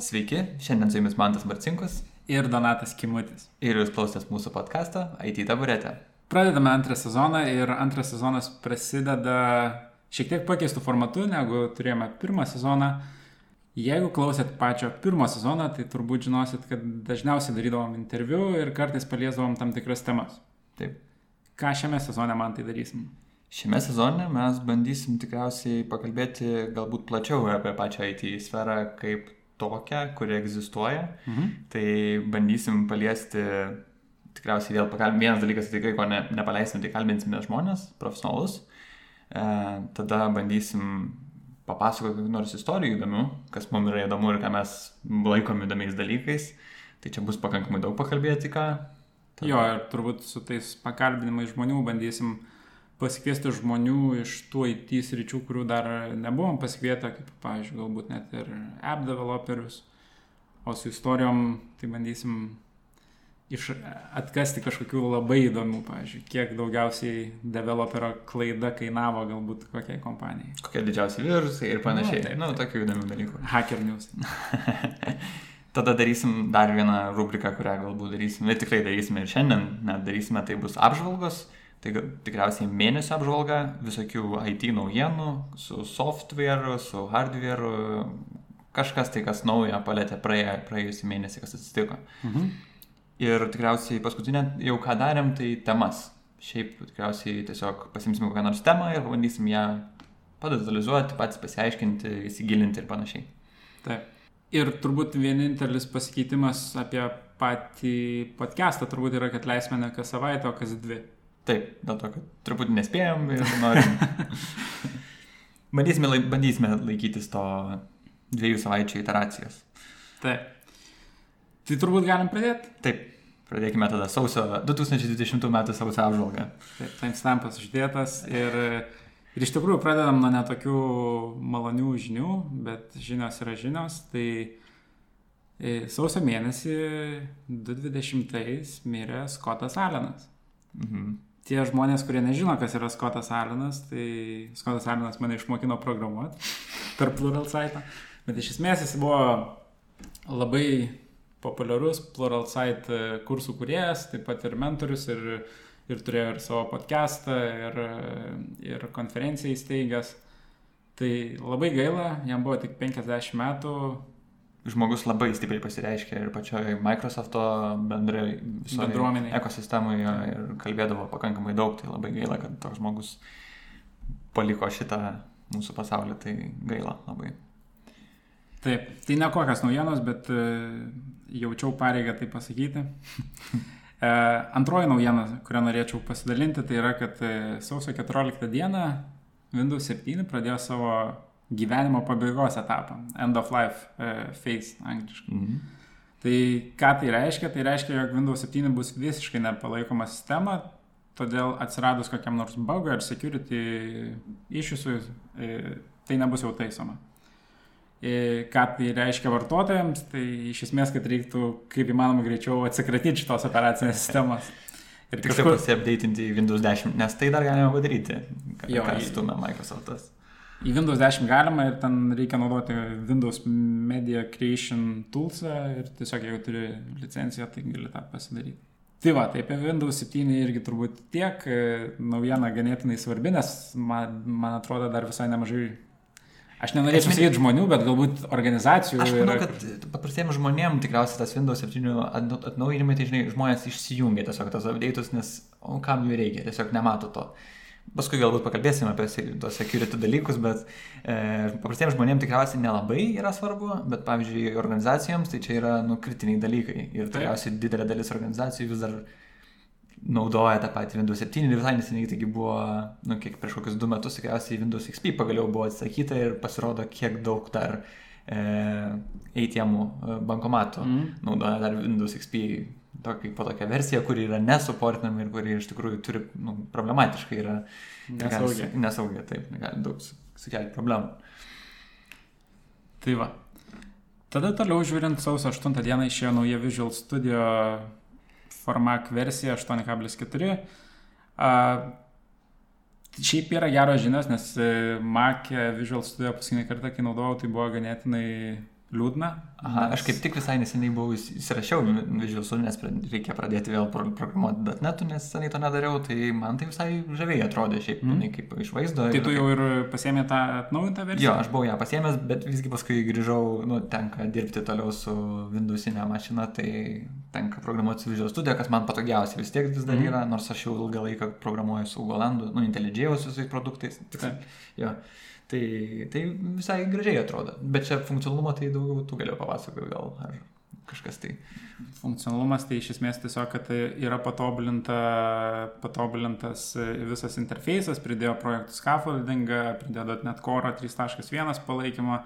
Sveiki, šiandien su jumis Mantas Marcinkus ir Donatas Kimutis. ir jūs klausotės mūsų podcast'o IT taburetė. Pradedame antrą sezoną ir antras sezonas prasideda šiek tiek pakeistų formatų, negu turėjome pirmą sezoną. Jeigu klausėt pačio pirmo sezono, tai turbūt žinosit, kad dažniausiai darydavom interviu ir kartais paliesdavom tam tikras temas. Taip. Ką šiame sezone man tai darysim? Šiame sezone mes bandysim tikriausiai pakalbėti galbūt plačiau apie pačią IT sferą kaip tokią, kuri egzistuoja. Mhm. Tai bandysim paliesti, tikriausiai vėl pakalbėti, vienas dalykas tai tikrai, ko ne, nepaleisim, tai kalbinsime žmonės, profesionalus. E, tada bandysim papasakoti kokių nors istorijų įdomių, kas mums yra įdomu ir ką mes laikom įdomiais dalykais. Tai čia bus pakankamai daug pakalbėti, ką. Tada- Jo, ir turbūt su tais pakalbinimais žmonių bandysim pasikviesti žmonių iš tų IT sričių, kurių dar nebuvom pasikvietę, kaip, pavyzdžiui, galbūt net ir app developerius, o su istorijom tai bandysim iš, atkasti kažkokių labai įdomių, pavyzdžiui, kiek daugiausiai developerio klaida kainavo galbūt kokiai kompanijai. Kokie didžiausi virusai ir panašiai. Nu, taip, Na, tokių įdomių dalykų. Hacker news. Tada darysim dar vieną rubriką, kurią galbūt darysim, ir tikrai darysime ir šiandien, net darysime, tai bus apžvalgos, tai tikriausiai mėnesio apžvalga visokių IT naujienų, su software, su hardware, kažkas tai, kas naujo palėtė praėję, praėjusį mėnesį, kas atsitiko. Mhm. Ir tikriausiai paskutinė, jau ką darėm, tai temas. Šiaip tikriausiai tiesiog pasimsim kokią nors temą ir pabandysim ją padetalizuoti, patys pasiaiškinti, įsigilinti ir panašiai. Taip. Ir turbūt vienintelis pasikeitimas apie patį podcastą turbūt yra, kad leisime ne kas savaitę, o kas dvi. Taip, dėl to, kad truputį nespėjom ir norim. bandysime, lai- bandysime laikytis to dviejų savaičių iteracijos. Taip. Tai turbūt galim pradėti. Taip, pradėkime tada sausio 2020 m. sausio apžvalgą. Taip, timestampas uždėtas ir, ir iš tikrųjų pradedam nuo netokių malonių žinių, bet žinios yra žinios. Tai e, sausio mėnesį 2020 mirė Skotas Allenas. Mhm. Tie žmonės, kurie nežino, kas yra Skotas Allenas, tai Skotas Allenas mane išmokino programuoti per Plural site. Bet iš esmės jis buvo labai populiarus Plural site kursų kuriejas, taip pat ir mentorius, ir, ir turėjo ir savo podcastą, ir, ir konferenciją įsteigęs. Tai labai gaila, jam buvo tik 50 metų, Žmogus labai stipriai pasireiškė ir pačioje Microsoft'o bendrai visoje Bendruomenėje. ekosistemoje ir kalbėdavo pakankamai daug, tai labai gaila, kad toks žmogus paliko šitą mūsų pasaulį, tai gaila labai. Taip, tai ne kokios naujienos, bet e, jaučiau pareigą tai pasakyti. E, Antroji naujiena, kurią norėčiau pasidalinti, tai yra, kad e, sausio 14 dieną Windows 7 pradėjo savo gyvenimo pabaigos etapą. End of life e, phase angliškai. Mhm. Tai ką tai reiškia? Tai reiškia, jog Windows 7 bus visiškai nepalaikoma sistema, todėl atsiradus kokiam nors bugui ar security iššūsui, tai nebus jau taisoma. E, Ką tai reiškia vartotojams, tai iš esmės, kad reiktų kaip įmanoma greičiau atsikratyti šitos operacinės sistemos. Ir Tiksliau pasiapdeitinti į Windows 10, nes tai dar galima padaryti, ką, stumia Microsoft'as. Į Windows 10 galima ir ten reikia naudoti Windows Media Creation toolsą ir tiesiog jeigu turi licenciją, tai gali tą pasidaryti. Tai va, tai apie Windows 7 irgi turbūt tiek. e, Naujiena ganėtinai svarbi, nes man, man atrodo dar visai nemažai, aš nenorėčiau Esminė- sakyti žmonių, bet galbūt organizacijų. Aš manau, yra- kad paprastiems žmonėms tikriausiai tas Windows 7 atna- atnaujinimai, tai žinai, žmonės išsijungia tiesiog tas update'us, nes o kam jų reikia, tiesiog nemato to. Paskui galbūt pakalbėsime apie tos security dalykus, bet e, paprastiems žmonėms tikriausiai nelabai yra svarbu, bet pavyzdžiui, organizacijoms tai čia yra nu, kritiniai dalykai. Ir tikriausiai didelė dalis organizacijų vis dar naudoja tą patį Windows 7 ir visai neseniai, taigi buvo, nu, kiek prieš kokius du metus, tikriausiai Windows XP pagaliau buvo atsakyta ir pasirodo, kiek daug dar e, ATM -ų, bankomatų mm. Naudoja dar Windows XP tokį, po tokią versiją, kuri yra nesuportinama ir kuri iš tikrųjų turi nu, problematiškai yra su- Nesaugiai, taip, gali daug su- sukelti problemų. Tai va. Tada toliau žiūrint, sausio 8 dieną išėjo nauja Visual Studio Formac versija 8.4. A, Šiaip yra geros žinios, nes e, Mac Visual Studio paskutinį kartą, kai naudojau, tai buvo ganėtinai liūdna. Aha, aš kaip tik visai neseniai buvau įs- įsirašiau į Visual nes reikia pradėti vėl pro- programuoti .NET, nes seniai to nedariau, tai man tai visai žaviai atrodė, šiaip mm. kaip iš vaizdo. Tai tu kaip- jau ir pasėmė tą atnaujintą Jo, versiją? aš buvau ją pasiemęs, bet visgi paskui grįžau, nu, tenka dirbti toliau su Windowsinė mašina, tai tenka programuoti su Visual Studio, kas man patogiausia vis tiek vis dar Mhm. yra, nors aš jau ilgą laiką programuoju su Golandu, nu, IntelliJ su visais produktais. Taip. Jo. Tai, tai visai gražiai atrodo. Bet čia funkcionalumo tai daugiau tu galiu papasakoti gal, ar kažkas tai. Funkcionalumas tai iš esmės tiesiog, kad tai yra patobulinta, patobulintas visas interfejsas, pridėjo projektų scaffoldingą, pridėjo .NET Core 3.1 palaikymą,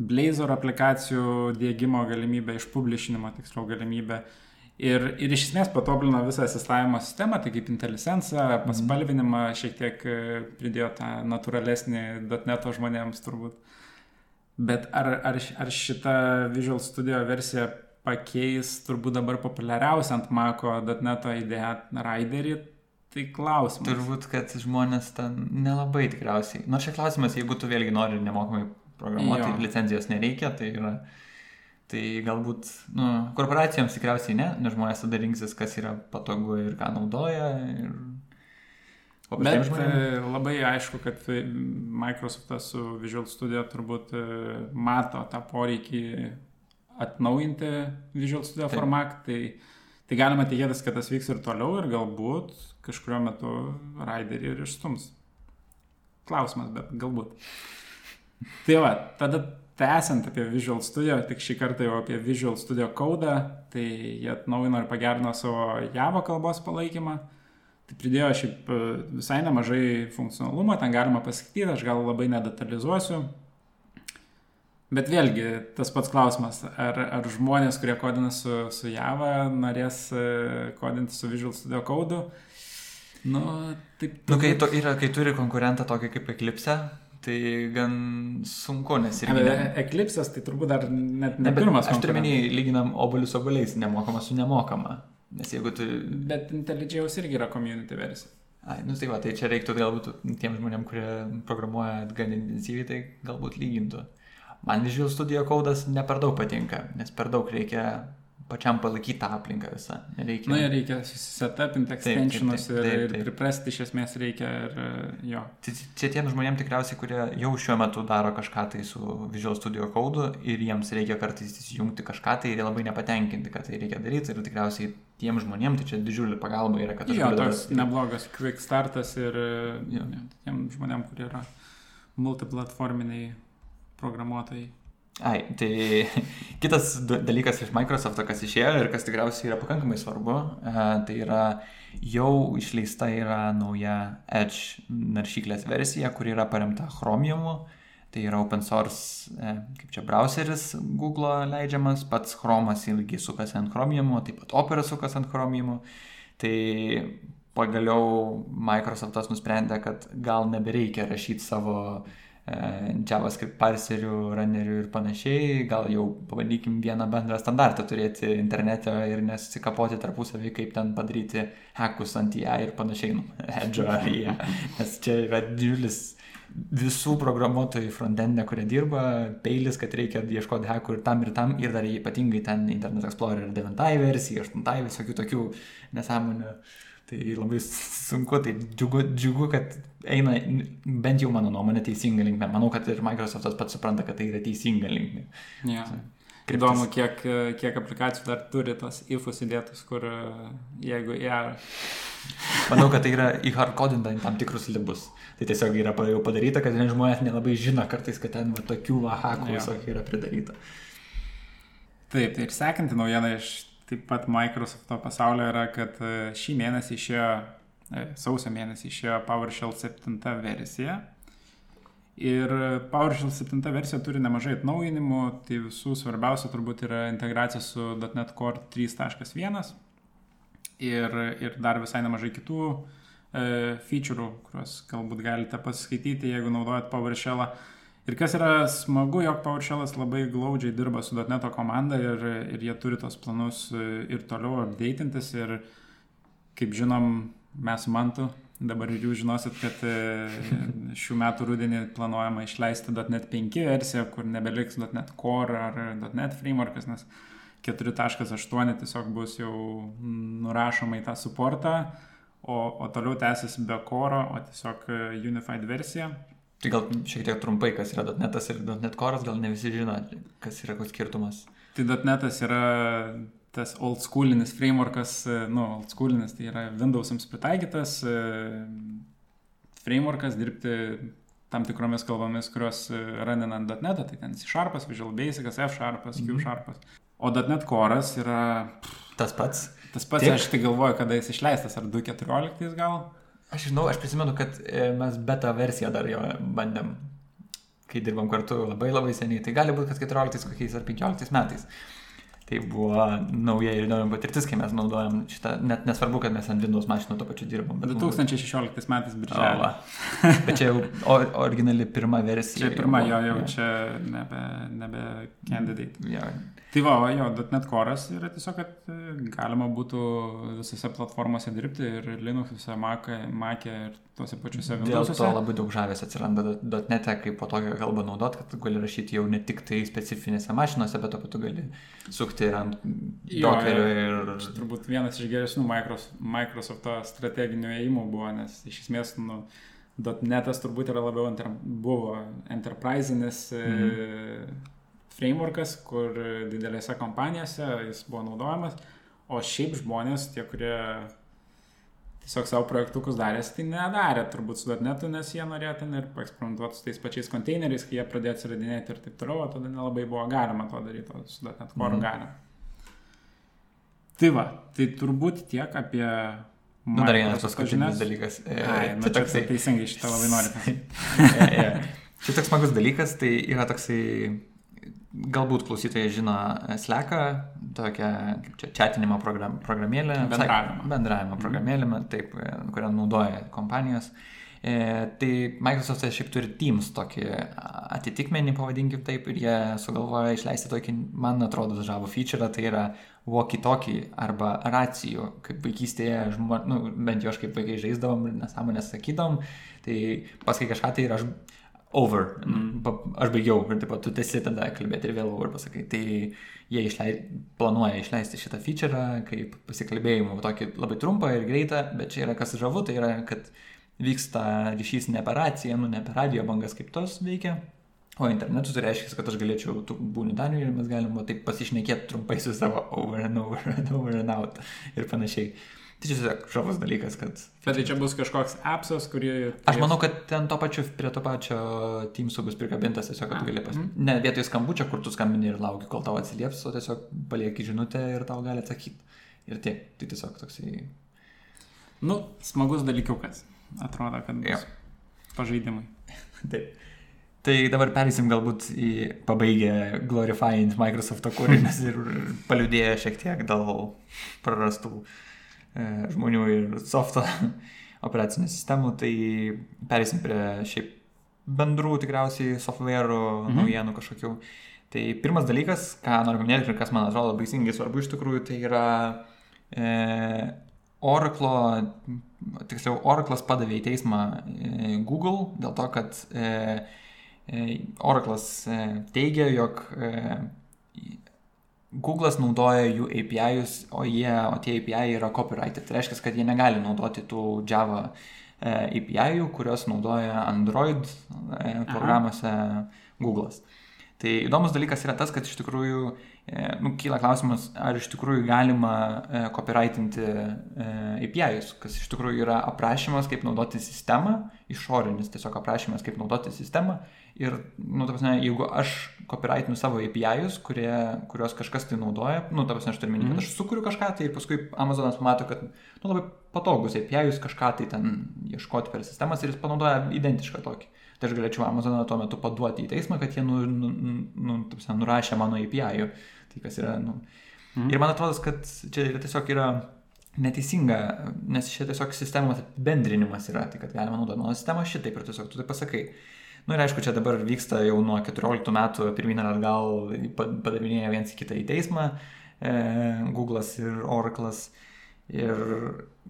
Blazor aplikacijų dėgymo galimybę, išpublišinimo tiksliau galimybę. Ir, ir iš esmės patobulino visą asistavimo sistemą, tai kaip IntelliSense, paspalvinimą, šiek tiek e, pridėjo tą natūralesnį .NET žmonėms turbūt. Bet ar, ar, ar šita Visual Studio versija pakeis turbūt dabar populiariausią ant Mako .NET idėją Riderį, tai klausimas. Turbūt, kad žmonės ten nelabai tikriausiai. Nors čia klausimas, jeigu tu vėlgi nori nemokamai programuoti, Jo. tai licencijos nereikia, tai yra. Tai galbūt, nu, korporacijoms tikriausiai ne, nes žmonės tada rinksis, kas yra patogu ir ką naudoja. Ir... Bet žmonėms. e, labai aišku, kad e, Microsoftas su Visual Studio turbūt e, mato tą poreikį atnaujinti Visual Studio Taip. format, tai, tai galima tikėtis, kad tas vyks ir toliau ir galbūt kažkurio metu Riderį ir išstums. Klausimas, bet galbūt. Tai va, tada tęsiant apie Visual Studio, tik šį kartą jau apie Visual Studio kodą, tai jie atnaujino ir pagerino savo Java kalbos palaikymą. Tai pridėjo šiaip e, visai nemažai funkcionalumo, ten galima pasiskaityti, aš gal labai nedetalizuosiu. Bet vėlgi, tas pats klausimas, ar, ar žmonės, kurie kodina su, su Java, norės e, kodinti su Visual Studio kodu? Nu, taip. Nu, kai, to, yra, kai turi konkurentą tokį kaip Eclipse, tai gan sunku, nes ir... Eclipse'as tai turbūt dar net ne, Ne, pirmas. aš turiu menį, lyginam obolius oboliais, nemokama su nemokama. Nes jeigu tu... Bet IntelliJaus irgi yra community versija. Ai, nu tai va, tai čia reiktų galbūt tiem žmonėm, kurie programuoja gan intensyviai, tai galbūt lygintų. Man Visual Studio kodas ne per daug patinka, nes per daug reikia pačiam palaikyti tą aplinką visą. Nereikia. Na, ir reikia susisetapinti taip, extensionus taip, ir, taip, ir taip. priprasti iš esmės reikia ir e, jo. Tai čia tiem žmonėm tikriausiai, kurie jau šiuo metu daro kažką tai su Visual Studio kodu ir jiems reikia kartais įsijungti kažką tai ir jie labai nepatenkinti, kad tai reikia daryti ir tikriausiai tiem žmonėm tai čia didžiulė pagalba yra, kad Jo, toks dabar- neblogas quick startas ir e, jo, tiem žmonėm, kurie yra multiplatforminiai programuotojai. Ai, tai kitas dalykas iš Microsoft, kas išėjo ir kas tikriausiai yra pakankamai svarbu, e, tai yra jau išleista yra nauja Edge naršyklės versija, kuri yra paremta Chromiumu. Tai yra open source, e, kaip čia browseris Google leidžiamas, pats Chromas ilgi sukasi ant Chromiumo, taip pat Opera sukasi ant Chromiumo. Tai pagaliau Microsoftas nusprendė, kad gal nebereikia rašyti savo e, JavaScript parserių, runnerių ir panašiai, gal jau pabandykim vieną bendrą standartą turėti internete ir nesikapoti tarpusavį, kaip ten padaryti hackus ant ją ir panašiai, nu, edge ar ją, nes čia yra didžiulis visų programuotojų frontende, kurie dirba, peilis, kad reikia ieškoti hackų ir tam ir tam, ir dar ypatingai ten Internet Explorer 9 versija, 8 visokių tokių nesąmonių. Tai labai sunku, tai džiugu, džiugu, kad eina bent jau mano nuomonė teisinga linkme. Manau, kad ir Microsoftas pats supranta, kad tai yra teisinga linkme. Ja. Įdomu, kiek, kiek aplikacijų dar turi tos ifus įdėtus, kur jeigu jie... Manau, kad tai yra įhardkodinta į tam tikrus libus. Tai tiesiog yra jau padaryta, kad žmonės nelabai žino kartais, kad ten va, tokių hakų visokių yra pridaryta. Taip, tai ir sekanti naujiena iš taip pat Microsofto pasaulio yra, kad e, šį mėnesį išėjo, sausio mėnesį išėjo PowerShell 7 versija. Ir PowerShell 7 versija turi nemažai atnaujinimų, tai visų svarbiausia turbūt yra integracija su .NET Core 3.1 ir, ir dar visai nemažai kitų e, feature'ų, kuriuos galbūt galite pasiskaityti, jeigu naudojat PowerShell'ą. Ir kas yra smagu, jog PowerShell'as labai glaudžiai dirba su .NET komanda ir, ir jie turi tos planus e, ir toliau updatintis ir kaip žinom, mes su Mantu Dabar ir jūs žinosit, kad e, šių metų rudenį planuojama išleisti .NET 5 versiją, kur nebeliks .NET Core ar .NET frameworkas, nes 4.8 tiesiog bus jau nurašoma į tą suportą, o, o toliau tęsis be Core, o tiesiog e, Unified versija. Tai gal šiek tiek trumpai, kas yra .NETas ir .NET Core'as, gal ne visi žino, kas yra koks skirtumas. Tai .NETas yra tas old schoolinis frameworkas, e, nu, old schoolinis, tai yra Windows'ams pritaikytas e, frameworkas dirbti tam tikromis kalbomis, kurios raninant .NET, tai ten C Sharpas, Visual Basic, F Sharpas, Q Sharpas. O .NET Core'as yra... Tas pats. Tas pats, Tiek? aš tai galvoju, kada jis išleistas, ar 2.14 gal? Aš žinau, aš prisimenu, kad e, mes beta versiją dar jo bandėm, kai dirbam kartu labai labai seniai. Tai gali būti, kad 14 kokiais ar 15 metais. Tai buvo nauja ir įdomi patirtis, kai mes naudojam šitą, net nesvarbu, kad mes ant Windows mašinų to pačiu dirbam. 2016 metais birželį. bet čia jau or, originali pirma versija. Čia pirma, jo, jau ja. čia nebe, nebe candidate. Ja. Tai va, jo, .NET Core'as yra tiesiog, kad e, galima būtų visose platformose dirbti ir Linux, visose Mac, Mac ir tuose pačiuose Windows'uose. Dėl to labai daug žavės atsiranda .NET, e, kaip po tokią kalbą naudot, kad gali rašyti jau ne tik tai specifinėse mašinose, bet to pat tu gali sukti ant Dockerio ir... Turbūt vienas iš geresnių Microsofto strateginių ėjimų buvo, nes iš esmės, nu, .NET'as turbūt yra labiau enter, buvo enterprise'inis. Mhm frameworkas, kur didelėse kompanijose jis buvo naudojamas, o šiaip žmonės, tie, kurie tiesiog savo projektukus darėsi, tai nedarė turbūt su .NET, nes jie norėjo ten ir paeksperimentuoti su tais pačiais konteineriais, kai jie pradėjo atsiradinėti ir taip toliau, o tada nelabai buvo galima to daryti, o su .NET Core mhm. galima. Tai va, tai turbūt tiek apie... Nu, dar vienas paskutinis dalykas. Ai, nu, čia toksai teisingai šitą labai noriu. Čia toks smagus dalykas, tai yra toksai Galbūt klausytojai žino Slacką, tokią čia chatinimo program, programėlę. Bendravimo. Bendravimo mhm. programėlę, taip, kurią naudoja kompanijos. E, tai Microsoftas šiaip turi Teams tokį atitikmenį, pavadinkim taip, ir jie sugalvoja išleisti tokį, man atrodo, žavų feature, tai yra walkie-talkie arba racijų, kaip vaikystėje, žmo, nu, bent jau aš kaip vaikai žaisdavom ir nesąmonės sakydom, tai pasakai kažką tai ir aš over. Mm. Aš baigiau ir taip pat tu tesi tada kalbėti ir vėl over pasakai. Tai jie išlei, planuoja išleisti šitą feature kaip pasikalbėjimų, tokį labai trumpą ir greitą, bet čia yra kas žavu, tai yra, kad vyksta ryšys ne per raciją, nu ne per radio bangas kaip tos veikia, o internetu tai reiškia, kad aš galėčiau, tu būni Danijoje ir mes galime taip pasišnekėti trumpai su savo over and over and over and out ir panašiai. Tai čia tiesiog žavus dalykas, kad... Bet tai čia bus kažkoks appsas, kurį... Aš manau, kad ten to pačiu, prie to pačio Teamsų bus prikabintas tiesiog, kad gali pas... Mm. Ne vietoj skambučio, kur tu skambini ir lauki, kol tau atsilieps, o tiesiog palieki žinutę ir tau gali atsakyti. Ir tiek. Tai tiesiog toksai... Nu, smagus dalykiukas. Atrodo, kad bus. Jo. Pažaidimai. Taip. Tai dabar perėsim galbūt į pabaigę glorifying Microsoft kūrinius ir paliudėję šiek tiek dėl prarastų E, žmonių ir softą operacinių sistemų, tai perėsim prie šiaip bendrų tikriausiai software'ų, mhm. naujienų kažkokių. Tai pirmas dalykas, ką noriu paminėti ir kas man atrodo baisingai svarbu iš tikrųjų, tai yra e, Oracle, tiksliau, Oracle'as padavė į teismą e, Google dėl to, kad e, e, Oracle'as e, teigia, jog e, Google'as naudoja jų API'us, o, jie, o tie API yra copyrighted. Tai reiškia, kad jie negali naudoti tų Java e, API'ų, kurios naudoja Android e, programuose Google'as. Tai įdomus dalykas yra tas, kad iš tikrųjų e, nu, kyla klausimas, ar iš tikrųjų galima copyrightinti API'us, kas iš tikrųjų yra aprašymas, kaip naudoti sistemą, išorinis tiesiog aprašymas, kaip naudoti sistemą Ir, nu, ta prasme, jeigu aš copyrightinu savo API'us, kurie, kurios kažkas tai naudoja, nu, ta prasme, aš turiu minėti, mm. kad aš sukuriu kažką tai ir paskui Amazonas pamato, kad, nu, labai patogus API'us kažką tai ten ieškoti per sistemas ir jis panaudoja identišką tokį. Tai aš galėčiau Amazoną tuo metu paduoti į teismą, kad jie, nu, nu, nu, prasme, nurašė mano API'ų. Tai kas yra, nu. Mm. Ir man atrodo, kad čia yra tiesiog yra neteisinga, nes čia tiesiog sistemos apibendrinimas yra, tai kad galima naudoti mano sistemą šitaip ir tiesiog tu tai pasakai. Na nu, ir aišku, čia dabar vyksta jau nuo 14 metų pirmin ar atgal padavinėja viens kitą į teismą, e, Google'as ir Oracle'as. Ir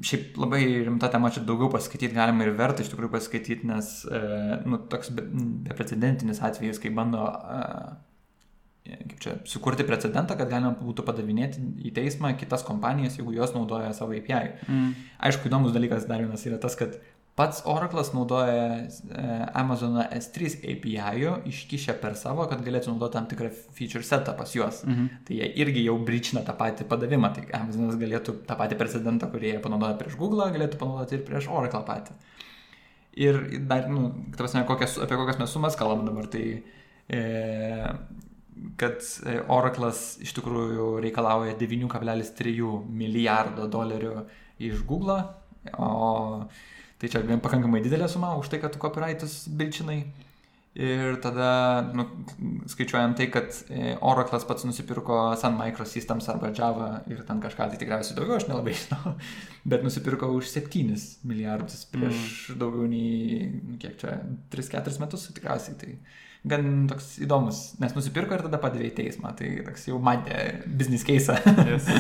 šiaip labai rimta tema čia daugiau paskaityti galima ir verta iš tikrųjų paskaityti, nes e, nu, toks be, beprecedentinis atvejis, kai bando e, kaip čia, sukurti precedentą, kad galima būtų padavinėti į teismą kitas kompanijas, jeigu jos naudoja savo API. Mm. Aišku, įdomus dalykas dar vienas yra tas, kad Pats Oracle'as naudoja e, Amazon S3 API iškišę per savo, kad galėtų naudoti tam tikrą feature setą pas juos. Mhm. Tai jie irgi jau bričina tą patį padavimą. Tai Amazonas galėtų tą patį precedentą, kurį jie panaudoja prieš Google, galėtų panaudoti ir prieš Oracle patį. Ir dar, nu, prasme, kokias, apie kokias mes sumas kalbam dabar, tai e, kad Oracle'as iš tikrųjų reikalauja 9,3 milijardo dolerių iš Google, o Tai čia pakankamai didelė suma už tai, kad tu copyrightus bilčinai. Ir tada nu, skaičiuojant tai, kad e, Oracle'as pats nusipirko Sun Microsystems arba Java ir ten kažką, tai tikriausiai daugiau, aš nelabai žinau, bet nusipirko už 7 milijardus prieš mm. daugiau nei, nu, kiek čia, 3-4 metus tikriausiai. Tai gan toks įdomus, nes nusipirko ir tada padavė į teismą, tai toks jau matė business case. yes.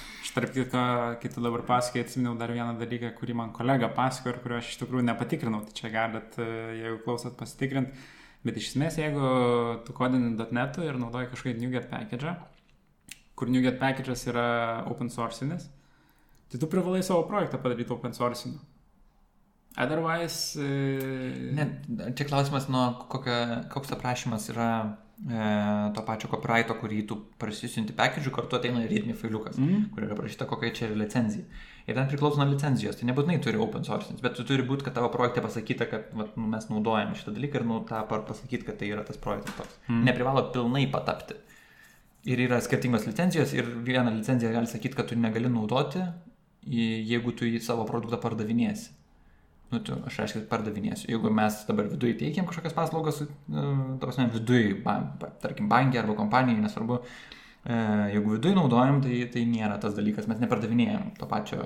Tarp kitko, kai tu dabar pasakai, atsiminiau dar vieną dalyką, kurį man kolega pasakojo ir kurio aš iš tikrųjų nepatikrinau, tai čia galit, e, jeigu klausot, pasitikrinti. Bet iš esmės, jeigu tu kodini .NET ir naudoji kažkokį NuGet package, kur NuGet package'as yra open sourcinis, tai tu privalai savo projektą padaryti open sourciniu. Otherwise. E... Ne, čia klausimas, nuo kokio, koks aprašymas yra to pačio copyrighto, kurį tu prasisinti package, kartu ateina ir readme failiukas, mm. kur yra parašyta kokia čia yra licenzija. Ir ten priklauso nuo licenzijos, tai nebūtinai turi open source, bet tu turi būti, kad tavo projekte pasakyta, kad vat, nu, mes naudojame šitą dalyką ir nu, tą pasakyti, kad tai yra tas projektas toks. Mm. Neprivalo pilnai patapti. Ir yra skirtingos licenzijos ir vieną licenciją gali sakyti, kad tu negali naudoti, jeigu tu į savo produktą pardavinėsi nu, tu, aš aiškiai pardavinėsiu. Jeigu mes dabar viduje teikiam kažkokias paslaugas, nu, prasme, viduje, ba, ba, tarkim, bankė arba kompanijai, nesvarbu, e, jeigu viduje naudojam, tai, tai nėra tas dalykas, mes nepardavinėjom to pačio,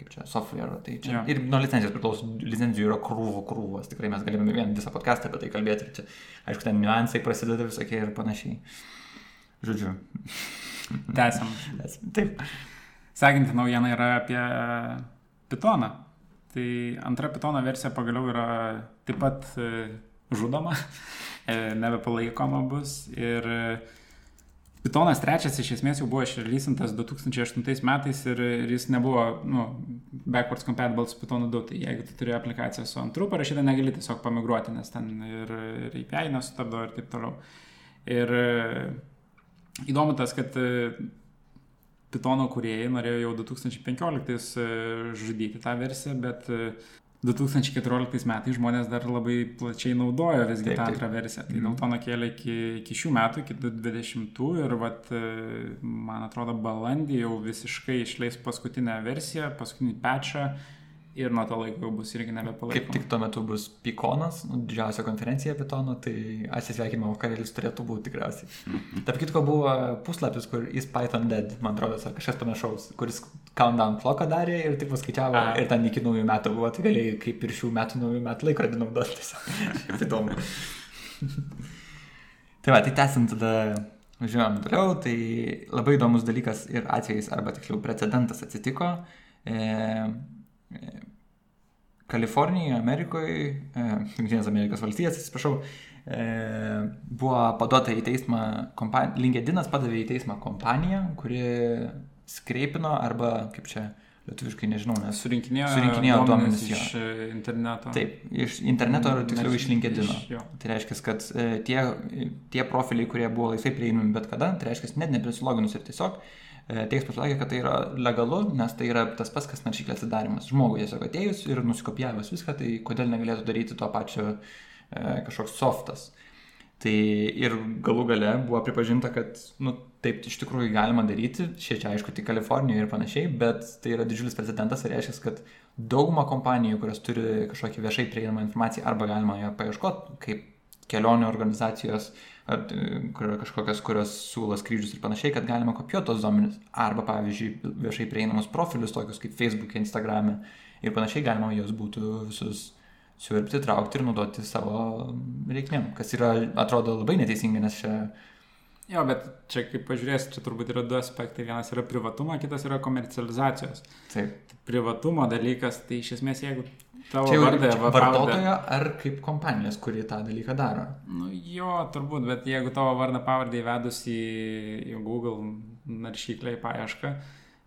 kaip čia, software. Tai čia, ja. Ir nuo licencijos priklauso, licencijų yra krūvų krūvos, tikrai mes galime vien visą podcastą apie tai kalbėti ir čia, aišku, ten niuansai prasideda visokie ir panašiai. Žodžiu. Tęsiam. Taip. Sekanti naujiena yra apie Pitoną. Tai antra Python versija pagaliau yra taip pat e, žudoma, e, nebepalaikoma bus. Ir e, Pythonas trečias iš esmės jau buvo išrelysintas 2008 metais ir, ir jis nebuvo nu, backwards compatible su Pythonu 2. Tai jeigu tu turi aplikaciją su antru parašytą, negali tiesiog pamigruoti, nes ten ir, ir API nesutardavo ir taip toliau. Ir įdomu tas, kad Pytono kuriejai norėjo jau 2015 e, žudyti tą versiją, bet 2014 e, metais žmonės dar labai plačiai naudojo visgi taip, tą antrą versiją. Tai dėl mhm. to nukėlė iki, iki šių metų, iki 2020 ir vat, e, man atrodo balandį jau visiškai išleis paskutinę versiją, paskutinį patchą ir nuo to laiko jau bus irgi nebepalaikoma. Kaip tik tuo metu bus Pikonas, nu, didžiausia konferencija Pitono, tai atsisveikinimo vakarėlis turėtų būti tikriausiai. Tarp kitko buvo puslapis, kur is Python dead, man atrodo, ar kažkas panašaus, kuris countdown cloką darė ir tik paskaičiavo A. ir ten iki naujų metų buvo, tai galėjai kaip ir šių metų naujų metų laikrodį naudoti tiesiog. įdomu. tai va, tai tęsiant tada Žinom toliau, tai labai įdomus dalykas ir atvejais, arba tiksliau precedentas atsitiko. E, Kalifornijoje, Amerikoje, Junktinės Amerikos valstijas, atsiprašau, e, buvo paduota į teismą, kompan... Linkedinas padavė į teismą kompaniją, kuri skreipino arba, kaip čia lietuviškai nežinau, nes surinkinėjo, surinkinėjo duomenis iš jo. E, interneto. Taip, iš interneto ar tiksliau iš LinkedIno. Tai reiškia, kad e, tie, tie profiliai, kurie buvo laisvai prieinami bet kada, tai reiškia, net neprisiloginus ir tiesiog E, teismas pasakė, kad tai yra legalu, nes tai yra tas pats, kas naršyklės atidarimas. Žmogui tiesiog atėjus ir nusikopijavus viską, tai kodėl negalėtų daryti to pačio e, kažkoks softas. Tai ir galų gale buvo pripažinta, kad nu, taip iš tikrųjų galima daryti, šie čia aišku tik Kalifornijoje ir panašiai, bet tai yra didžiulis precedentas ir reiškia, kad dauguma kompanijų, kurios turi kažkokį viešai prieinamą informaciją, arba galima ją paieškoti, kaip kelionių organizacijos, ar yra kažkokios, kurios siūlo skrydžius ir panašiai, kad galima kopijuoti tos duomenis. Arba, pavyzdžiui, viešai prieinamus profilius, tokius kaip Facebook, Instagram ir panašiai galima juos būtų visus siurbti, traukti ir naudoti savo reikmėm. Kas yra, atrodo, labai neteisinga, nes čia Jo, bet čia kaip pažiūrėsi, čia turbūt yra du aspektai. Vienas yra privatumo, kitas yra komercializacijos. Taip. Privatumo dalykas, tai iš esmės jeigu tavo Čia vardą, vartotojo ar kaip kompanijos, kuri tą dalyką daro. Nu jo, turbūt, bet jeigu tavo vardą pavardę įvedus į, į Google naršyklę į paiešką,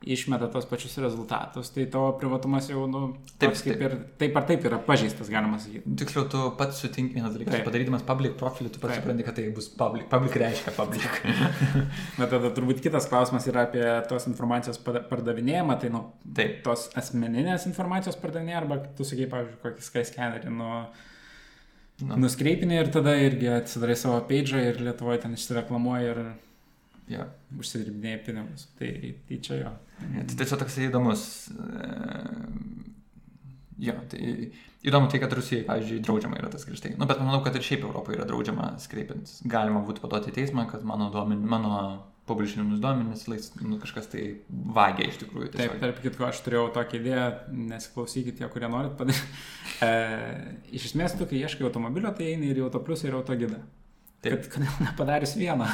išmeta tos pačius rezultatus, tai tavo privatumas jau, nu, Taip, toks kaip taip. ir taip ar taip yra pažeistas, galima sakyti. Tiksliau, tu pats sutinki vienas dalykas, padarydamas public profilį, tu pats supranti, kad tai bus public. Public reiškia public. Bet tada turbūt kitas klausimas yra apie tos informacijos pardavinėjimą, tai nu, Taip. tos asmeninės informacijos pardavinėjimą, arba tu sakai, pavyzdžiui, kokį skyscannerį nu, Nu. nuskreipinį ir tada irgi atsidarai savo page ir Lietuvoje ten išsireklamuoji ir Jo. užsidirbinėjai pinigus. Tai, tai čia jo. Tai tiesiog toks įdomus. e, Jo, tai įdomu tai, kad Rusijai, pavyzdžiui, draudžiama yra tas grįžtai. Nu, bet manau, kad ir šiaip Europoje yra draudžiama skreipint. Galima būtų paduoti į teismą, kad mano, duomen, mano publishinimus duomenis lais, nu, kažkas tai vagia iš tikrųjų. Taip, tiesiog. tarp kitko, aš turėjau tokią idėją, nesiklausykit tie, kurie norit padaryti. E, iš esmės, tu, kai ieškai automobilio, tai eini ir į autopliusą ir autogidą. Taip. Kad kodėl nepadarius vieną.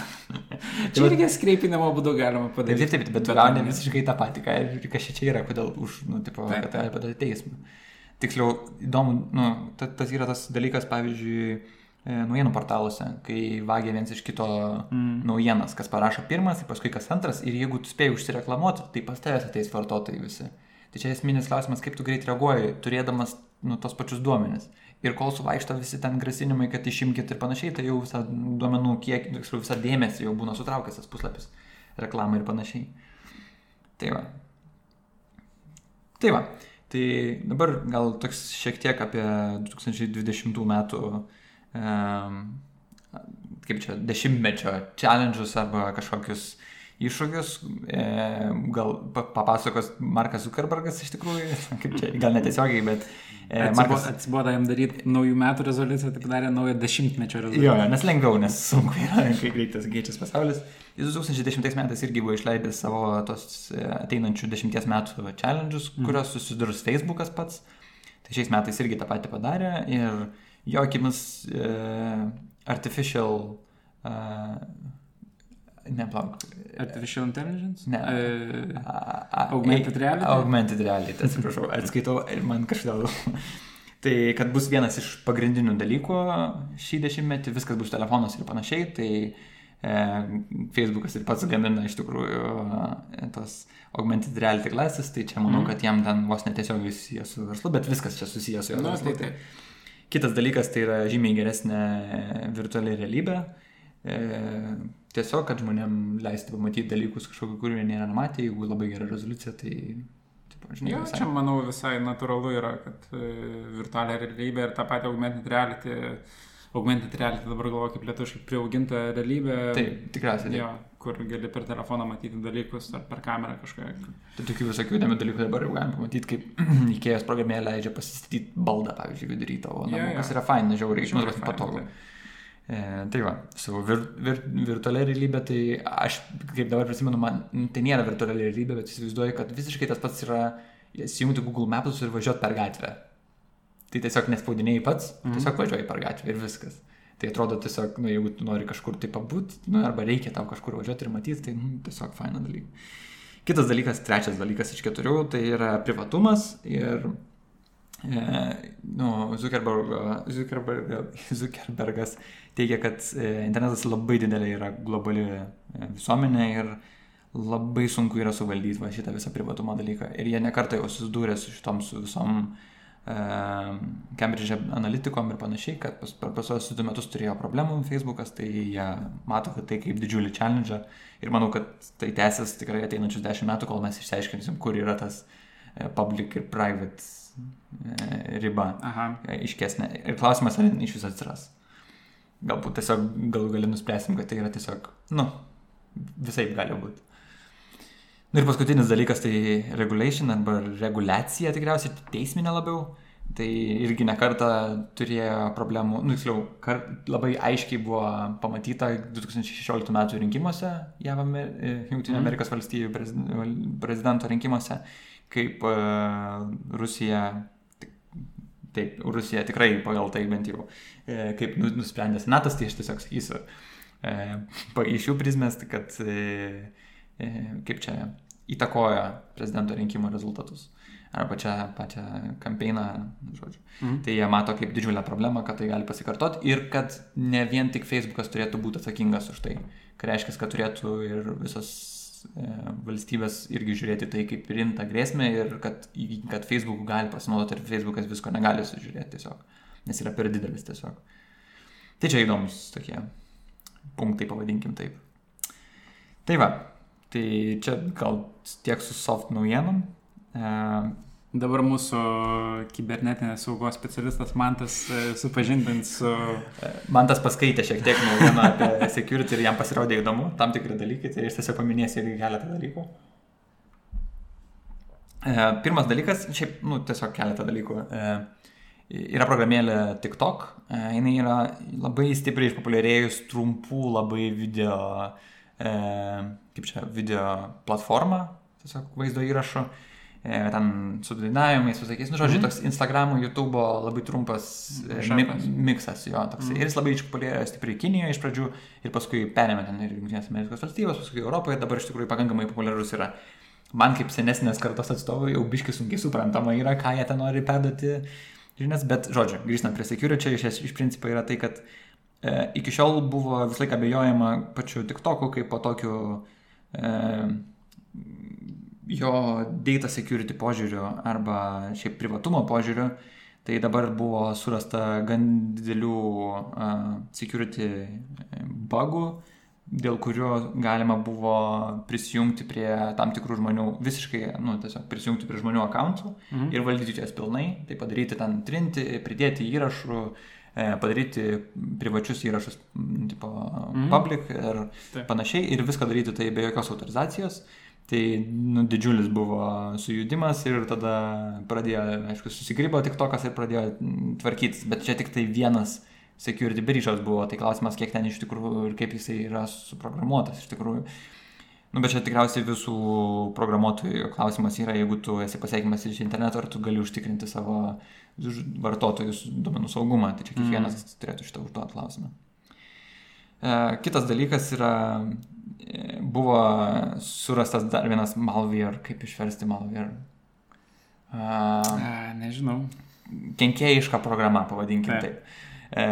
Čia irgi skreipinimo būdu galima Taip, padaryti. taip, taip, bet tu gauni visiškai tą patį, ką ir kas čia yra, kodėl už, nu, tipo, Taip. kad tai padarė teismą. Tiksliau, įdomu, nu, ta- tas yra tas dalykas, pavyzdžiui, e, naujienų portaluose, kai vagia viens iš kito Mm. naujienas, kas parašo pirmas, paskui kas antras, ir jeigu tu spėjai užsireklamuoti, tai pas tavęs ateis vartotojai visi. Tai čia esminis klausimas, kaip tu greit reaguoji, turėdamas nu, tos pačius duomenis. Ir kol suvaikšto visi ten grasinimai, kad išimkit ir panašiai, tai jau visą duomenų kiek, tiksliau visą dėmesį jau būna sutraukęs tas puslapis, reklamai ir panašiai. Tai va. Tai va. Tai dabar gal toks šiek tiek apie 2020 metų, um, kaip čia, dešimtmečio challenge'us arba kažkokius iššūkius. E, gal pa- papasakos Markas Zuckerbergas iš tikrųjų, kaip čia, gal netiesiogiai, bet e, Markas... Atsiboda jam daryti naujų metų rezoliuciją, tai padarė naują dešimtmečio Jo, rezoliuciją. jo, nes lengviau, nes sunku yra, kai greitas greičias pasaulis. Jis 2010 metais irgi buvo išleidęs savo tos e, ateinančių dešimties metų challenge'us, Mhm. kurios susidurs Facebookas pats. Tai šiais metais irgi tą patį padarė ir jo akimis e, artificial... E, Neplauk. Artificial intelligence? Ne. A- Augmented reality? Augmented reality, atsiprašau, atskaitau ir man kažkodėl. tai kad bus vienas iš pagrindinių dalykų šį dešimtmetį, viskas bus telefonas ir panašiai, tai e, Facebookas ir pats gamina iš tikrųjų e, tos augmented reality classes, tai čia manau, Mhm. kad jam ten vos netiesiogiai susijęs su verslu, bet viskas čia susijęs su jo verslu. tai taip. Kitas dalykas tai yra žymiai geresnė virtuali realybė. E, tiesiog, kad žmonėm leisti pamatyti dalykus kažkokiu, kurių jie nėra matę, jeigu labai gera rezoliucija, tai, tipo, žinai, Jo, visai. čia manau visai natūralu yra, kad e, virtualią realybę ir tą patį augmented reality, augmented reality dabar galvoju kaip lietuviškai priauginta realybė. Taip, tikriausiai. Taip. Jo, kur gali per telefoną matyti dalykus ar per kamerą kažką. Tai tokių visokių įdomių dalykų dabar jau galim pamatyti, kaip Ikėjos programėlė leidžia pasistatyti baldą, pavyzdžiui, vidury tavo namų, Jo, jo. kas yra fain, žiauriai, Žiauriai bet faina, patogu. taip. E, tai va, su vir, vir, virtualia realybė, tai aš, kaip dabar prisimenu, man nu, tai nėra virtualia realybė, bet įsivaizduoju, kad visiškai tas pats yra įsijungti Google Maps ir važiuoti per gatvę. Tai tiesiog nespaudinėjai pats, Mhm. tiesiog važiuoji per gatvę ir viskas. Tai atrodo tiesiog, nu, jeigu tu nori kažkur tai pabūti, nu, arba reikia tau kažkur važiuoti ir matyti, tai nu, tiesiog faina dalykas. Kitas dalykas, trečias dalykas iš keturių, tai yra privatumas ir e, nu, Zuckerberg, Zuckerberg, Zuckerbergas teigia, kad e, internetas labai didelė yra globali e, visuomenė ir labai sunku yra suvaldyti va, šitą visą privatumo dalyką. Ir jie nekartą jau susidūrė su šitom, su visom e, Cambridge analitikom ir panašiai, kad pas, per pasuosius du metus turėjo problemų Facebookas, tai jie mato, kad tai kaip didžiulį challenge ir manau, kad tai tęsis tikrai ateinančius dešimt metų, kol mes išsiaiškinsim, kur yra tas public ir private riba Aha. e, iškesnė. Ir klausimas, ar iš viso atsiras. Galbūt tiesiog galų gali nuspręsim, kad tai yra tiesiog, nu, visai gali būti. Na ir paskutinis dalykas tai regulation arba reguliacija tikriausiai teisminė labiau. Tai irgi nekarta turėjo problemų, nu, tiksliau, kar, labai aiškiai buvo pamatyta 2016 metų rinkimuose, JAV, e, Junktinių Mhm. Amerikos valstybių prezid- prezidento rinkimuose, kaip uh, Rusija, taip, Rusija tikrai pagal tai bent jau, e, kaip nu- nusprendė Senatas, tai aš tiesiog sakysiu, e, iš jų prizmės, tai kad e, e, kaip čia įtakoja prezidento rinkimų rezultatus. Ar pačią, pačią kampeiną, žodžiu. Mhm. Tai jie mato kaip didžiulę problemą, kad tai gali pasikartoti ir kad ne vien tik Facebookas turėtų būti atsakingas už tai. Tai reiškia, kad turėtų ir visos e, valstybės irgi žiūrėti tai kaip rimtą grėsmę ir kad, kad Facebook gali pasinaudoti ir Facebookas visko negali sužiūrėti tiesiog, nes yra per didelis tiesiog. Tai čia įdomus tokie punktai, pavadinkim taip. Tai va, tai čia gal tiek su soft naujienom. E, Dabar mūsų kibernetinės saugos specialistas Mantas e, supažindins su... Man tas paskaitė šiek tiek naujieną apie security ir jam pasirodė įdomu tam tikri dalykai, tai aš tiesiog paminėsiu irgi keletą dalykų. E, Pirmas dalykas, šiaip, nu, tiesiog keletą dalykų. E, Yra programėlė TikTok, e, jinai yra labai stipriai išpopuliarėjus trumpų labai video, e, kaip čia, video platforma, tiesiog vaizdo įrašų, e, ten su dainavimais, visokiais, nu, žodžiu, Mhm. toks Instagram'o, YouTube'o labai trumpas e, mi miksas jo toksai. Mhm. Ir jis labai išpopuliarėjo stipriai Kinijoje iš pradžių ir paskui perėmė ten ir Junktinės Amerikos valstybės, paskui Europoje, dabar iš tikrųjų pakankamai populiarus yra. Man kaip senesnės kartos atstovai jau biški sunkiai suprantama yra, ką jie ten nori perduoti žinias, bet žodžiu, grįžtant prie security, iš, iš principo yra tai, kad e, iki šiol buvo vis laik abejojama pačiu TikToku kaip po tokiu e, jo data security požiūriu arba šiaip privatumo požiūriu, tai dabar buvo surasta gan didelių security bugų, dėl kurio galima buvo prisijungti prie tam tikrų žmonių, visiškai, nu, tiesiog prisijungti prie žmonių akantų Mhm. ir valdyti jas pilnai, tai padaryti ten trinti, pridėti įrašų, e, padaryti privačius įrašus, tipo Mhm. public ir Taip. panašiai ir viską daryti tai be jokios autorizacijos. Tai nu, didžiulis buvo sujudimas ir tada pradėjo, aišku, susigrybo tik tokas ir pradėjo mm, tvarkytis, bet čia tik tai vienas security breachas buvo, tai klausimas, kiek ten iš tikrųjų ir kaip jisai yra suprogramuotas iš tikrųjų. Nu, bet čia tikriausiai visų programuotojų klausimas yra, jeigu tu esi pasiekimas iš interneto, ar tu gali užtikrinti savo vartotojus duomenų saugumą. Tai čia kiekvienas mm. turėtų šitą užduoti klausimą. E, kitas dalykas yra, e, buvo surastas dar vienas malware, kaip išversti malware. E, A, nežinau. kenkėjiška programa, pavadinkim Taip. taip. E,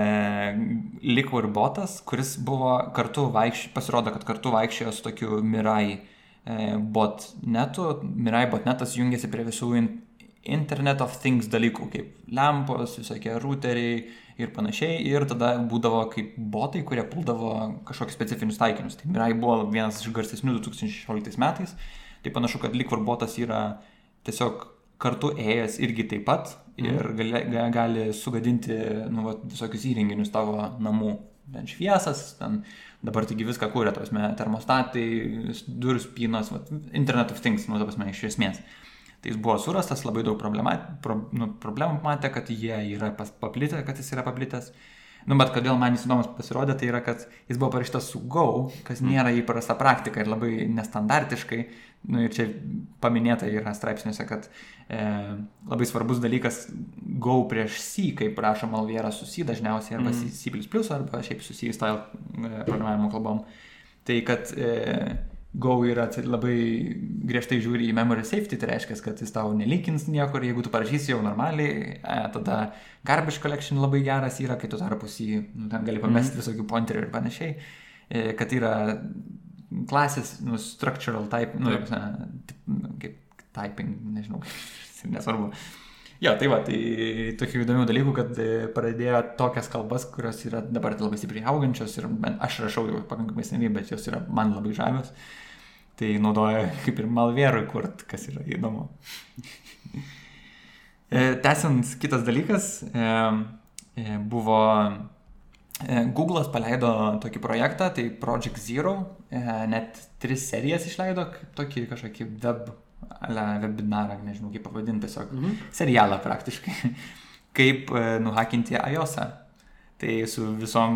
Liquid botas, kuris buvo kartu vaikščiojo, pasirodo, kad kartu vaikščiojo su tokiu Mirai e, botnetu. Mirai botnetas jungiasi prie visų Internet of Things dalykų, kaip lempos, visokie routeriai ir panašiai. Ir tada būdavo kaip botai, kurie puldavo kažkokius specifinius taikinius. Tai Mirai buvo vienas iš garsesnių 2016 metais. Tai panašu, kad Liquid botas yra tiesiog kartu ėjęs irgi taip pat ir gali, ga- gali sugadinti nu, vat, visokius įrenginius tavo namų. Ten šviesas, ten dabar taigi viską kūrė, tos termostatai, durų spynos, vat, Internet of Things, nu, ta prasme, iš esmės. Tai jis buvo surastas, labai daug problema, pro, nu, problemų matė, kad jie yra pas, paplitę, kad jis yra paplitęs. Nu, bet kodėl man jis įdomus pasirodė, tai yra, kad jis buvo parašytas su Go, kas nėra įprasta praktika ir labai nestandartiškai. Nu, ir čia paminėta yra straipsniuose, kad e, labai svarbus dalykas Go prieš C, kaip rašo malvėra su C dažniausiai, arba Mm. C, arba šiaip su C style e, programavimo kalbom. Tai kad e, Go yra labai griežtai žiūri į memory safety, tai reiškia, kad jis tau nelikins niekur, jeigu tu parašysi jau normaliai, e, tada garbage collection labai geras yra, kai tu tarpus jį, nu, ten gali pamesti visokių pointerių ir panašiai, e, kad yra klasės, nu, structural type, nu, Taip. nu, kaip typing, nežinau, nesvarbu. Jo, tai va, tai tokių įdomių dalykų, kad e, pradėjo tokias kalbas, kurios yra dabar labai stipriai augančios ir aš rašau jau pakankamai seniai, bet jos yra man labai žavios. Tai naudoja kaip ir malvėrui kurt, kas yra įdomu. E, Tęsiant kitas dalykas, e, e, buvo Google'as paleido tokį projektą, tai Project Zero, net tris serijas išleido, tokį kažkokį web, webinarą, nežinau kaip pavadinti, tiesiog Mhm. serialą praktiškai, kaip nuhakinti iOS'ą. Tai su visom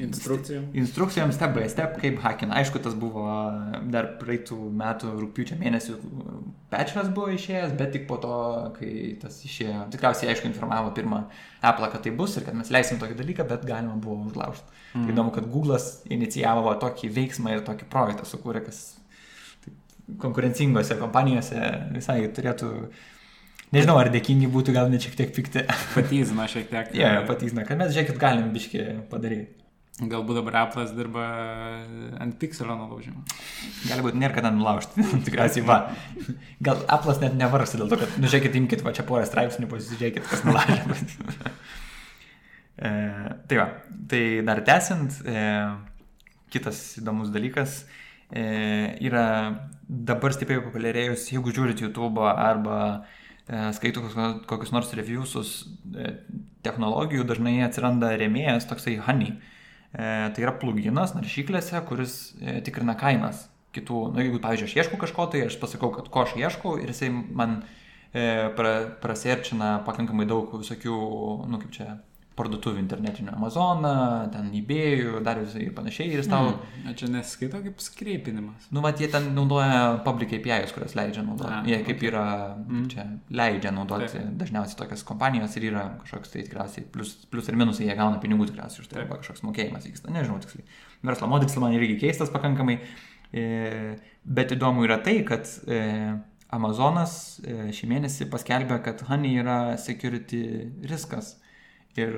Instrukcijom. instrukcijom step by step, kaip hakina. Aišku, tas buvo dar praeitų metų rūpiučio mėnesį patchas buvo išėjęs, bet tik po to, kai tas išėjo, tikriausiai aišku informavo pirmą Apple, kad tai bus ir kad mes leisim tokį dalyką, bet galima buvo užlaužti. Mm. Tai įdomu, kad Google'as inicijavo tokį veiksmą ir tokį projektą sukūrė, kas konkurencingose kompanijose visai turėtų Nežinau, ar dėkingi būtų, gal net šiek tiek pikti. Patyzina šiek tiek. Jie, yeah, patyzina, kad mes, žiūrėkit, galim biški padaryti. Galbūt dabar Apple'as dirba ant pikselio nulaužimo. Galbūt nėra kada nulaužti, tikriausiai va. Gal Apple'as net nevarsta dėl to, kad, nu žiūrėkit, imkite va čia porą straipsnių, pasižiūrėkit, kas nulaužė. e, tai va, tai dar tęsiant, e, kitas įdomus dalykas e, yra dabar stipriai populiarėjus, jeigu žiūrit YouTube arba e, skaitų kokius nors reviewsus e, technologijų, dažnai atsiranda remėjas toksai Honey E, tai yra pluginas naršyklėse, kuris tikrina kainas kitų. Na, nu, jeigu, pavyzdžiui, aš ieškau kažko, tai aš pasakau, kad ko aš ieškau ir jisai man pra, praserčina pakankamai daug visokių, nu kaip čia, parduotuvių internetinių Amazoną, ten eBay'ų, dar visai ir panašiai. Ir tau... Mm, čia neskaito kaip skreipinimas. Nu, mat, jie ten naudoja public API'us, kurias leidžia naudoti. Jie kaip okay. yra, mm. čia leidžia naudoti Taip. dažniausiai tokias kompanijos ir yra kažkoks tai tikriausiai plus, plus ir minusai, jie gauna pinigų tikriausiai už tai, arba kažkoks mokėjimas vyksta, nežinau tiksliai. Verslo modelis man irgi keistas pakankamai, e, bet įdomu yra tai, kad e, Amazonas e, šį mėnesį paskelbė, kad Honey yra security riskas ir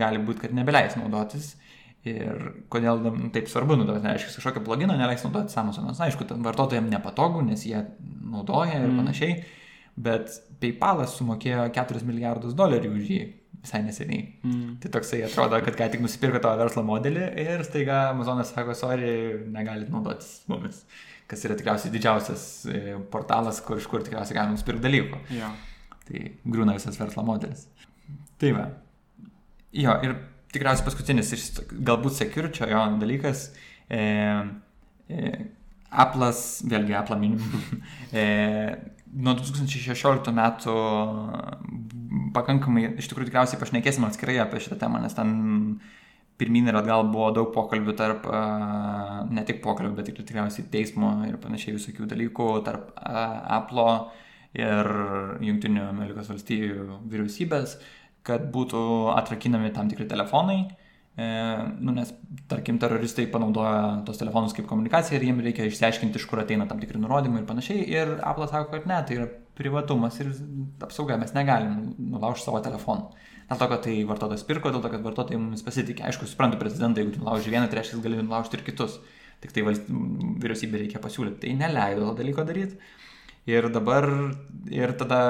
gali būti, kad nebeleis naudotis. Ir kodėl taip svarbu naudoti, neaišku, kažkokią pluginą neleis naudoti Samsungas. Aišku, vartotojams nepatogu, nes jie naudoja ir mm. panašiai, bet PayPalas sumokėjo 4 milijardus dolerių už jį visai neseniai. Mm. Tai toksai atrodo, kad ką tik nusipirko tavo verslo modelį ir staiga Amazonas sako, sorry, negalit naudotis mumis. Kas yra tikriausiai didžiausias e, portalas, kur, iš kur tikriausiai galima nusipirkti dalykų. Ja. Tai grūna visas verslo modelis. Tai va. Jo, ir tikriausiai paskutinis galbūt security jo dalykas. E, e, Apple'as, vėlgi Apple minim, e, nuo 2016 metų pakankamai, iš tikrųjų tikriausiai pašnekėsim atskirai apie šitą temą, nes ten pirmin ir atgal buvo daug pokalbių tarp, ne tik pokalbių, bet ir tikriausiai teismo ir panašiai visokių dalykų tarp Apple ir Junktinių Amerikos valstybių vyriausybės kad būtų atrakinami tam tikri telefonai, e, nu, nes, tarkim, teroristai panaudoja tos telefonus kaip komunikaciją ir jiems reikia išsiaiškinti, iš kur ateina tam tikri nurodymai ir panašiai. Ir Apple sako, kad ne, tai yra privatumas ir apsauga, mes negalim nulaužti savo telefonų. Dėl to, kad tai vartotojas pirko, dėl to, kad vartotojai mumis pasitikė. Aišku, suprantu, prezidentą, jeigu nulauži vieną, tai reiškia, gali nulaužti ir kitus. Tik tai valst... vyriausybė reikia pasiūlyti. Tai neleido to dalyko daryti. Ir dabar, ir tada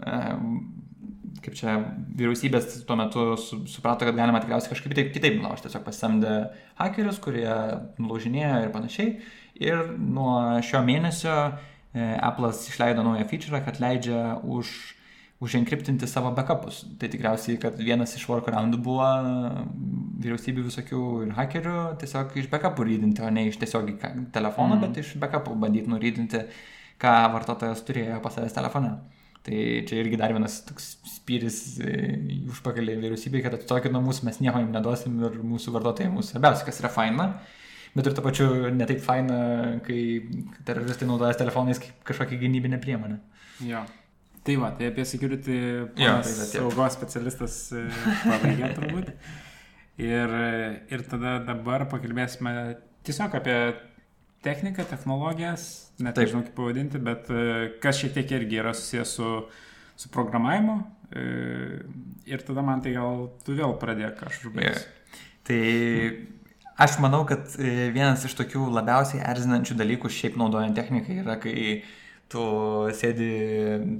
e, kaip čia vyriausybės tuo metu su, suprato, kad galima tikriausiai kažkaip taip, kitaip nulaužti. Tiesiog pasamdė hakerius, kurie nulaužinėjo ir panašiai. Ir nuo šio mėnesio e, Apple'as išleido naują feature, kad leidžia už, uženkriptinti savo backupus. Tai tikriausiai, kad vienas iš workaroundų buvo vyriausybių visokių ir hakerių tiesiog iš backupų rydinti, o ne iš tiesiog telefono, mm. bet iš backupų bandyti nurydinti, ką vartotojas turėjo pas savęs telefone. Tai čia irgi dar vienas toks spyris e, užpakalį vyriausybei, kad atstokit nuo mūsų, mes nieko jums neduosim ir mūsų vartotojai mūsų svarbiausia, kas yra faina, bet ir to pačiu netaip faina, kai teroristai naudoja telefonais kaip kažkokią gynybinę priemonę. Jo. Tai va, tai apie security jo, tai saugos specialistas e, pabaigė turbūt. Ir, ir tada dabar pakalbėsime tiesiog apie techniką, technologijas, net Taip. nežinau kaip pavadinti, bet e, kas šiek tiek irgi yra susijęs su, su programavimu. E, ir tada man tai gal tu vėl pradėk, aš užbaigsiu. Tai aš manau, kad e, vienas iš tokių labiausiai erzinančių dalykų šiaip naudojant techniką yra, kai uh, tu sėdi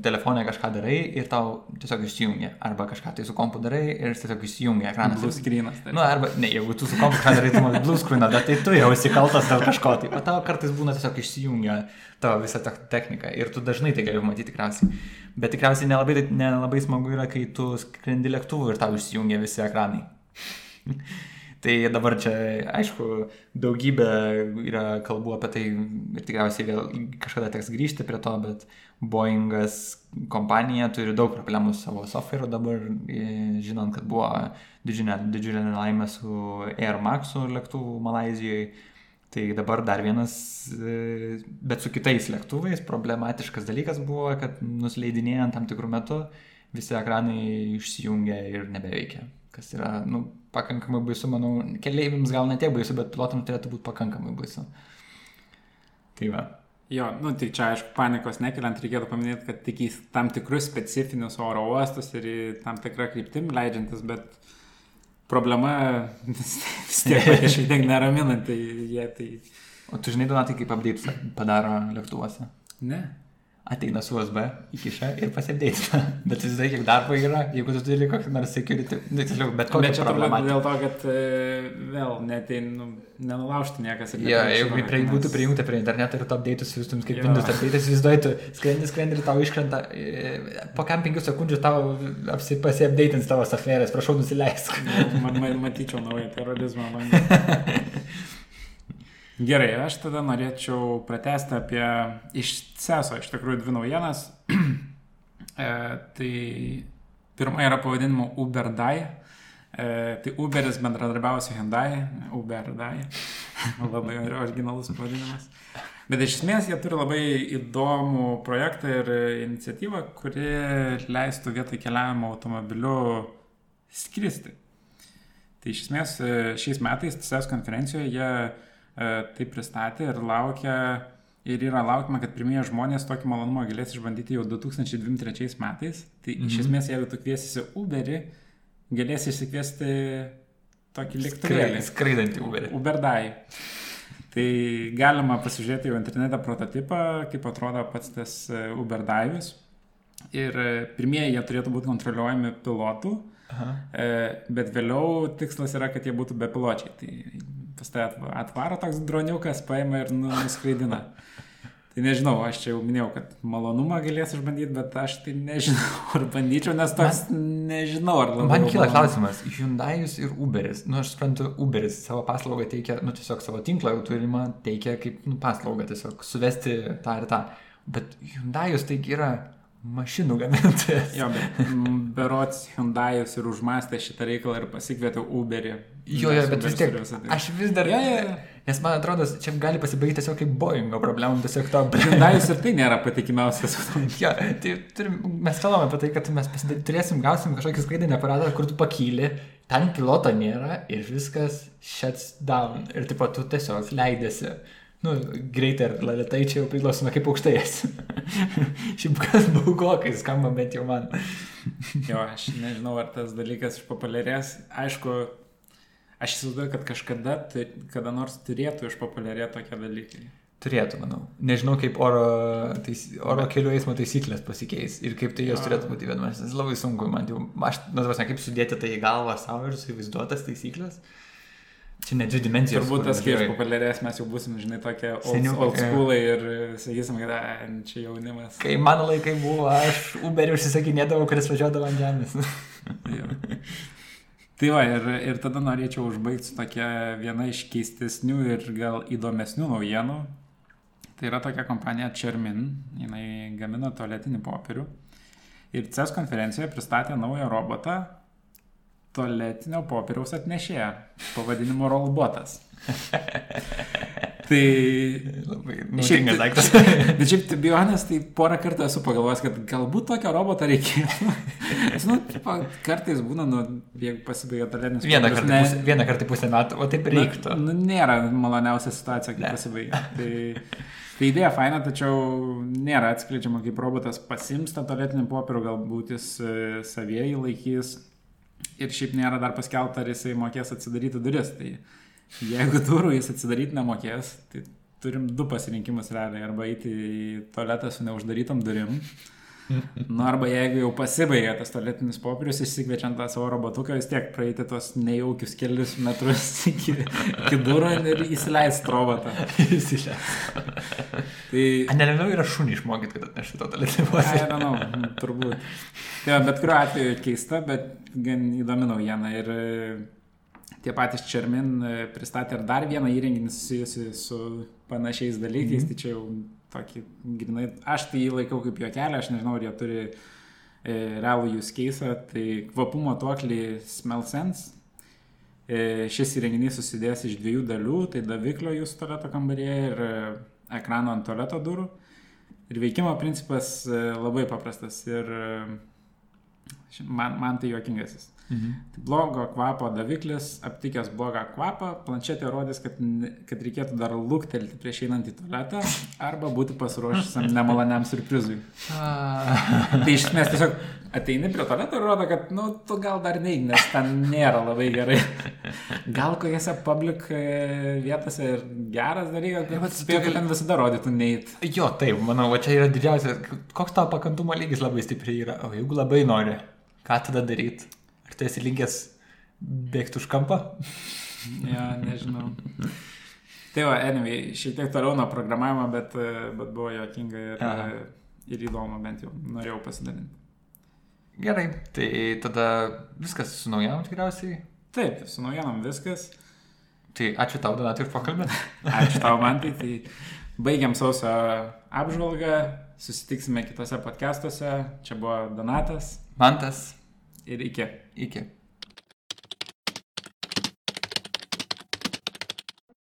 telefonė kažką darai ir tau tiesiog išsijungia. Arba kažką tai su kompu darai ir tiesiog išsijungia ekranas. Blue screenas. Tai. Nu, arba, ne, jeigu tu su kompu kažką darai, tu matai blue screeną, bet tai tu jau esi kaltas dėl kažko. Tai, o tau kartais būna tiesiog išsijungia tavo visą techniką ir tu dažnai tai gali matyti tikriausiai. Bet tikriausiai nelabai, nelabai smagu yra, kai tu skrendi lėktuvu ir tau išsijungia visi ekranai. Tai dabar čia, aišku, daugybė yra kalbų apie tai ir tikriausiai vėl kažkada teks grįžti prie to, bet Boeingas kompanija turi daug problemų su savo software dabar, žinant, kad buvo didžiulė, didžiulė nelaimė su Air Maxu lėktuvu Malazijoje. Tai dabar dar vienas, bet su kitais lėktuvais problematiškas dalykas buvo, kad nusileidinėjant tam tikrų metų visi ekranai išsijungia ir nebeveikia. Kas yra, nu, pakankamai baisu, manau, keleiviams gal netiek baisu, bet pilotams turėtų būti pakankamai baisu. Tai va. Jo, nu tai čia aišku, panikos nekeliant reikėtų paminėti, kad tik į tam tikrus specifinius oro uostus ir į tam tikrą kryptim leidžiantis, bet problema vis tiek šiek tiek neraminanti jie. Tai... O tu žinai, Donatai, kaip updates padaro lėktuvuose? Ne ateina su USB, įkiša ir pasiapdėtina. Bet vis dar kiek darbo yra, jeigu tu turi kokį nors security, nu, tiksliau, bet kokią bet problemą. Dėl to, kad e, vėl netein, nu, nenulaužti niekas. Ja, jeigu prie, būtų prijungta prie interneto ir tu update'us siūstum kaip Windows update'as, įsivaizduoji, tu skrendi, skrendi ir tau iškrenta, e, po kam penkių sekundžių tau pasiapdatins tavo aferės, prašau nusileisk. man, man, matyčiau naują terorizmą. Gerai, aš tada norėčiau pratesti apie iš CESO, iš tikrųjų, dvi naujienas. e, tai pirma yra pavadinimu UberDai. E, tai Uberis bendradarbiavo su Hyundai, UberDai. labai originalus pavadinimas. Bet iš esmės jie turi labai įdomų projektą ir iniciatyvą, kuri leistų vietoj keliavimo automobiliu skristi. Tai iš esmės šiais metais CES konferencijoje jie E, tai pristatė ir laukia, ir yra laukiama, kad pirmieji žmonės tokį malonumą galės išbandyti jau 2023 metais. Tai mhm. iš esmės, jeigu tu kviesisi Uberį, galėsi išsikviesti tokį lėktuvėlį. Skraidantį Uberį. Uberdai. Tai galima pasižiūrėti jau internete prototipą, kaip atrodo pats tas e, Uberdaivis. Ir e, pirmieji jie turėtų būti kontroliuojami pilotų, Aha. bet vėliau tikslas yra, kad jie būtų bepiločiai. Tai pas tai atvaro toks droniukas, paima ir nu, nuskraidina. Tai nežinau, aš čia jau minėjau, kad malonumą galės išbandyti, bet aš tai nežinau, ar bandyčiau, nes toks man, nežinau, ar labai. Man kyla klausimas, Hyundai'us ir Uberis, nu aš suprantu, Uberis savo paslaugą teikia, nu tiesiog savo tinklą jau turimą teikia kaip nu, paslaugą, tiesiog suvesti tą ir tą. Bet Hyundai'us taigi yra mašinų gamintojas. Jo, bet berots Hyundai'us ir užmastė šitą reikalą ir pasikvietė Uberį. Jo, jo, bet vis tiek, aš vis dar... Ja, ja, ja. Nes man atrodo, čia gali pasibaigti tiesiog kaip Boeingo problemų, tiesiog to... Hyundai'us ir tai nėra patikimiausias ja, tai turim, mes kalbame apie tai, kad mes turėsim, gausim kažkokį skraidinį aparatą, kur tu pakyli, ten piloto nėra ir viskas shuts down. Ir taip pat tu tiesiog leidėsi nu, greitai ar lėtai čia jau priklauso nuo kaip aukštai esi. Šiaip kas baugokai skamba bent jau man. jo, aš nežinau, ar tas dalykas išpopuliarės. Aišku, aš įsivaizduoju, kad kažkada, tai, kada nors turėtų išpopuliarėti tokie dalykai. Turėtų, manau. Nežinau, kaip oro, tais, oro kelių eismo taisyklės pasikeis ir kaip tai jos turėtų būti vienas. Tas labai sunku, man jau, aš, nu, kaip sudėti tai į galvą savo ir įsivaizduotas taisyklės. Čia ne dvi dimensijos. Turbūt tas, kai išpopuliarės, mes jau busim, žinai, tokie old, old schoolai ir sakysim, kad čia jaunimas. Kai mano laikai buvo, aš Uberį užsisakinėdavau, kuris važiuodavo ant žemės. tai va, ir, ir tada norėčiau užbaigti su tokia viena iš keistesnių ir gal įdomesnių naujienų. Tai yra tokia kompanija Chermin, jinai gamina tualetinį popierių. Ir CES konferencijoje pristatė naują robotą, tualetinio popieriaus atnešėja, pavadinimu Rollbotas. tai... Labai naudingas daiktas. Bet šiaip, tai bionas, tai porą kartų esu pagalvojęs, kad galbūt tokio roboto reikėtų. nu, kartais būna, nu, jeigu pasibaigia popierius. Vieną kartą, ne... pusę, vieną kartą pusę metų, o taip reiktų. Nu, nu, nėra maloniausia situacija, kai pasibaigia. Tai... Tai idėja faina, tačiau nėra atskleidžiama, kaip robotas pasims tą tualetinį popierių, galbūt jis e, savieji laikys, ir šiaip nėra dar paskelbta, ar jisai mokės atsidaryti duris. Tai jeigu durų jis atsidaryti nemokės, tai turim du pasirinkimus realiai. Arba eiti į tualetą su neuždarytom durim. Nu, arba jeigu jau pasibaigė tas tualetinis popierius, išsikviečiant tą savo robotuką, vis tiek praeiti tos nejaukius kelius metrus iki, iki durų ir įsileisti robotą. Įsileisti. tai... A, nelengviau yra šunį išmokyti, kad atneštų to tualetinį popierių. Ne, nežinau, turbūt. Tai, bet kuriuo atveju keista, bet gan įdomi naujiena. Ir e, tie patys Čermin e, pristatė ir dar vieną įrenginį susijusi su panašiais dalykais. Mm -hmm. Tai čia jau tokį grinai, aš tai jį laikau kaip juokelį, aš nežinau, ar jie turi e, realų use case, tai kvapų matuoklį SmellSense. E, šis įrenginys susidės iš dviejų dalių, tai daviklio jūsų tualeto kambaryje ir e, ekrano ant tualeto durų. Ir veikimo principas e, labai paprastas ir man, man tai juokingasis. Mhm. Tai blogo kvapo daviklis, aptikęs blogą kvapą, planšetė rodys, kad, kad reikėtų dar luktelti prieš einant į tualetą arba būti pasiruošęs nemaloniam surprizui. tai iš esmės tiesiog ateini prie tualeto ir rodo, kad, nu, tu gal dar neik, nes ten nėra labai gerai. Gal kokiose public e, vietose ir geras dalykas, bet spėjau, kad ten visada rodytų neit. Jo, taip, manau, va čia yra didžiausias, koks tavo pakantumo lygis labai stipriai yra, o jeigu labai nori, ką tada daryti? Tu esi linkęs bėgti už kampą? ja, nežinau. Tai va, anyway, šiek tiek toliau nuo programavimo, bet, bet buvo jokinga ir, Aha. ir įdomu, bent jau norėjau pasidalinti. Gerai, tai tada viskas su naujienom tikriausiai? Taip, su naujienom viskas. Tai ačiū tau, Donatai, už pokalbį. ačiū tau, man tai. tai baigiam sausio apžvalgą, susitiksime kitose podcastuose. Čia buvo Donatas. Mantas ir iki. Iki.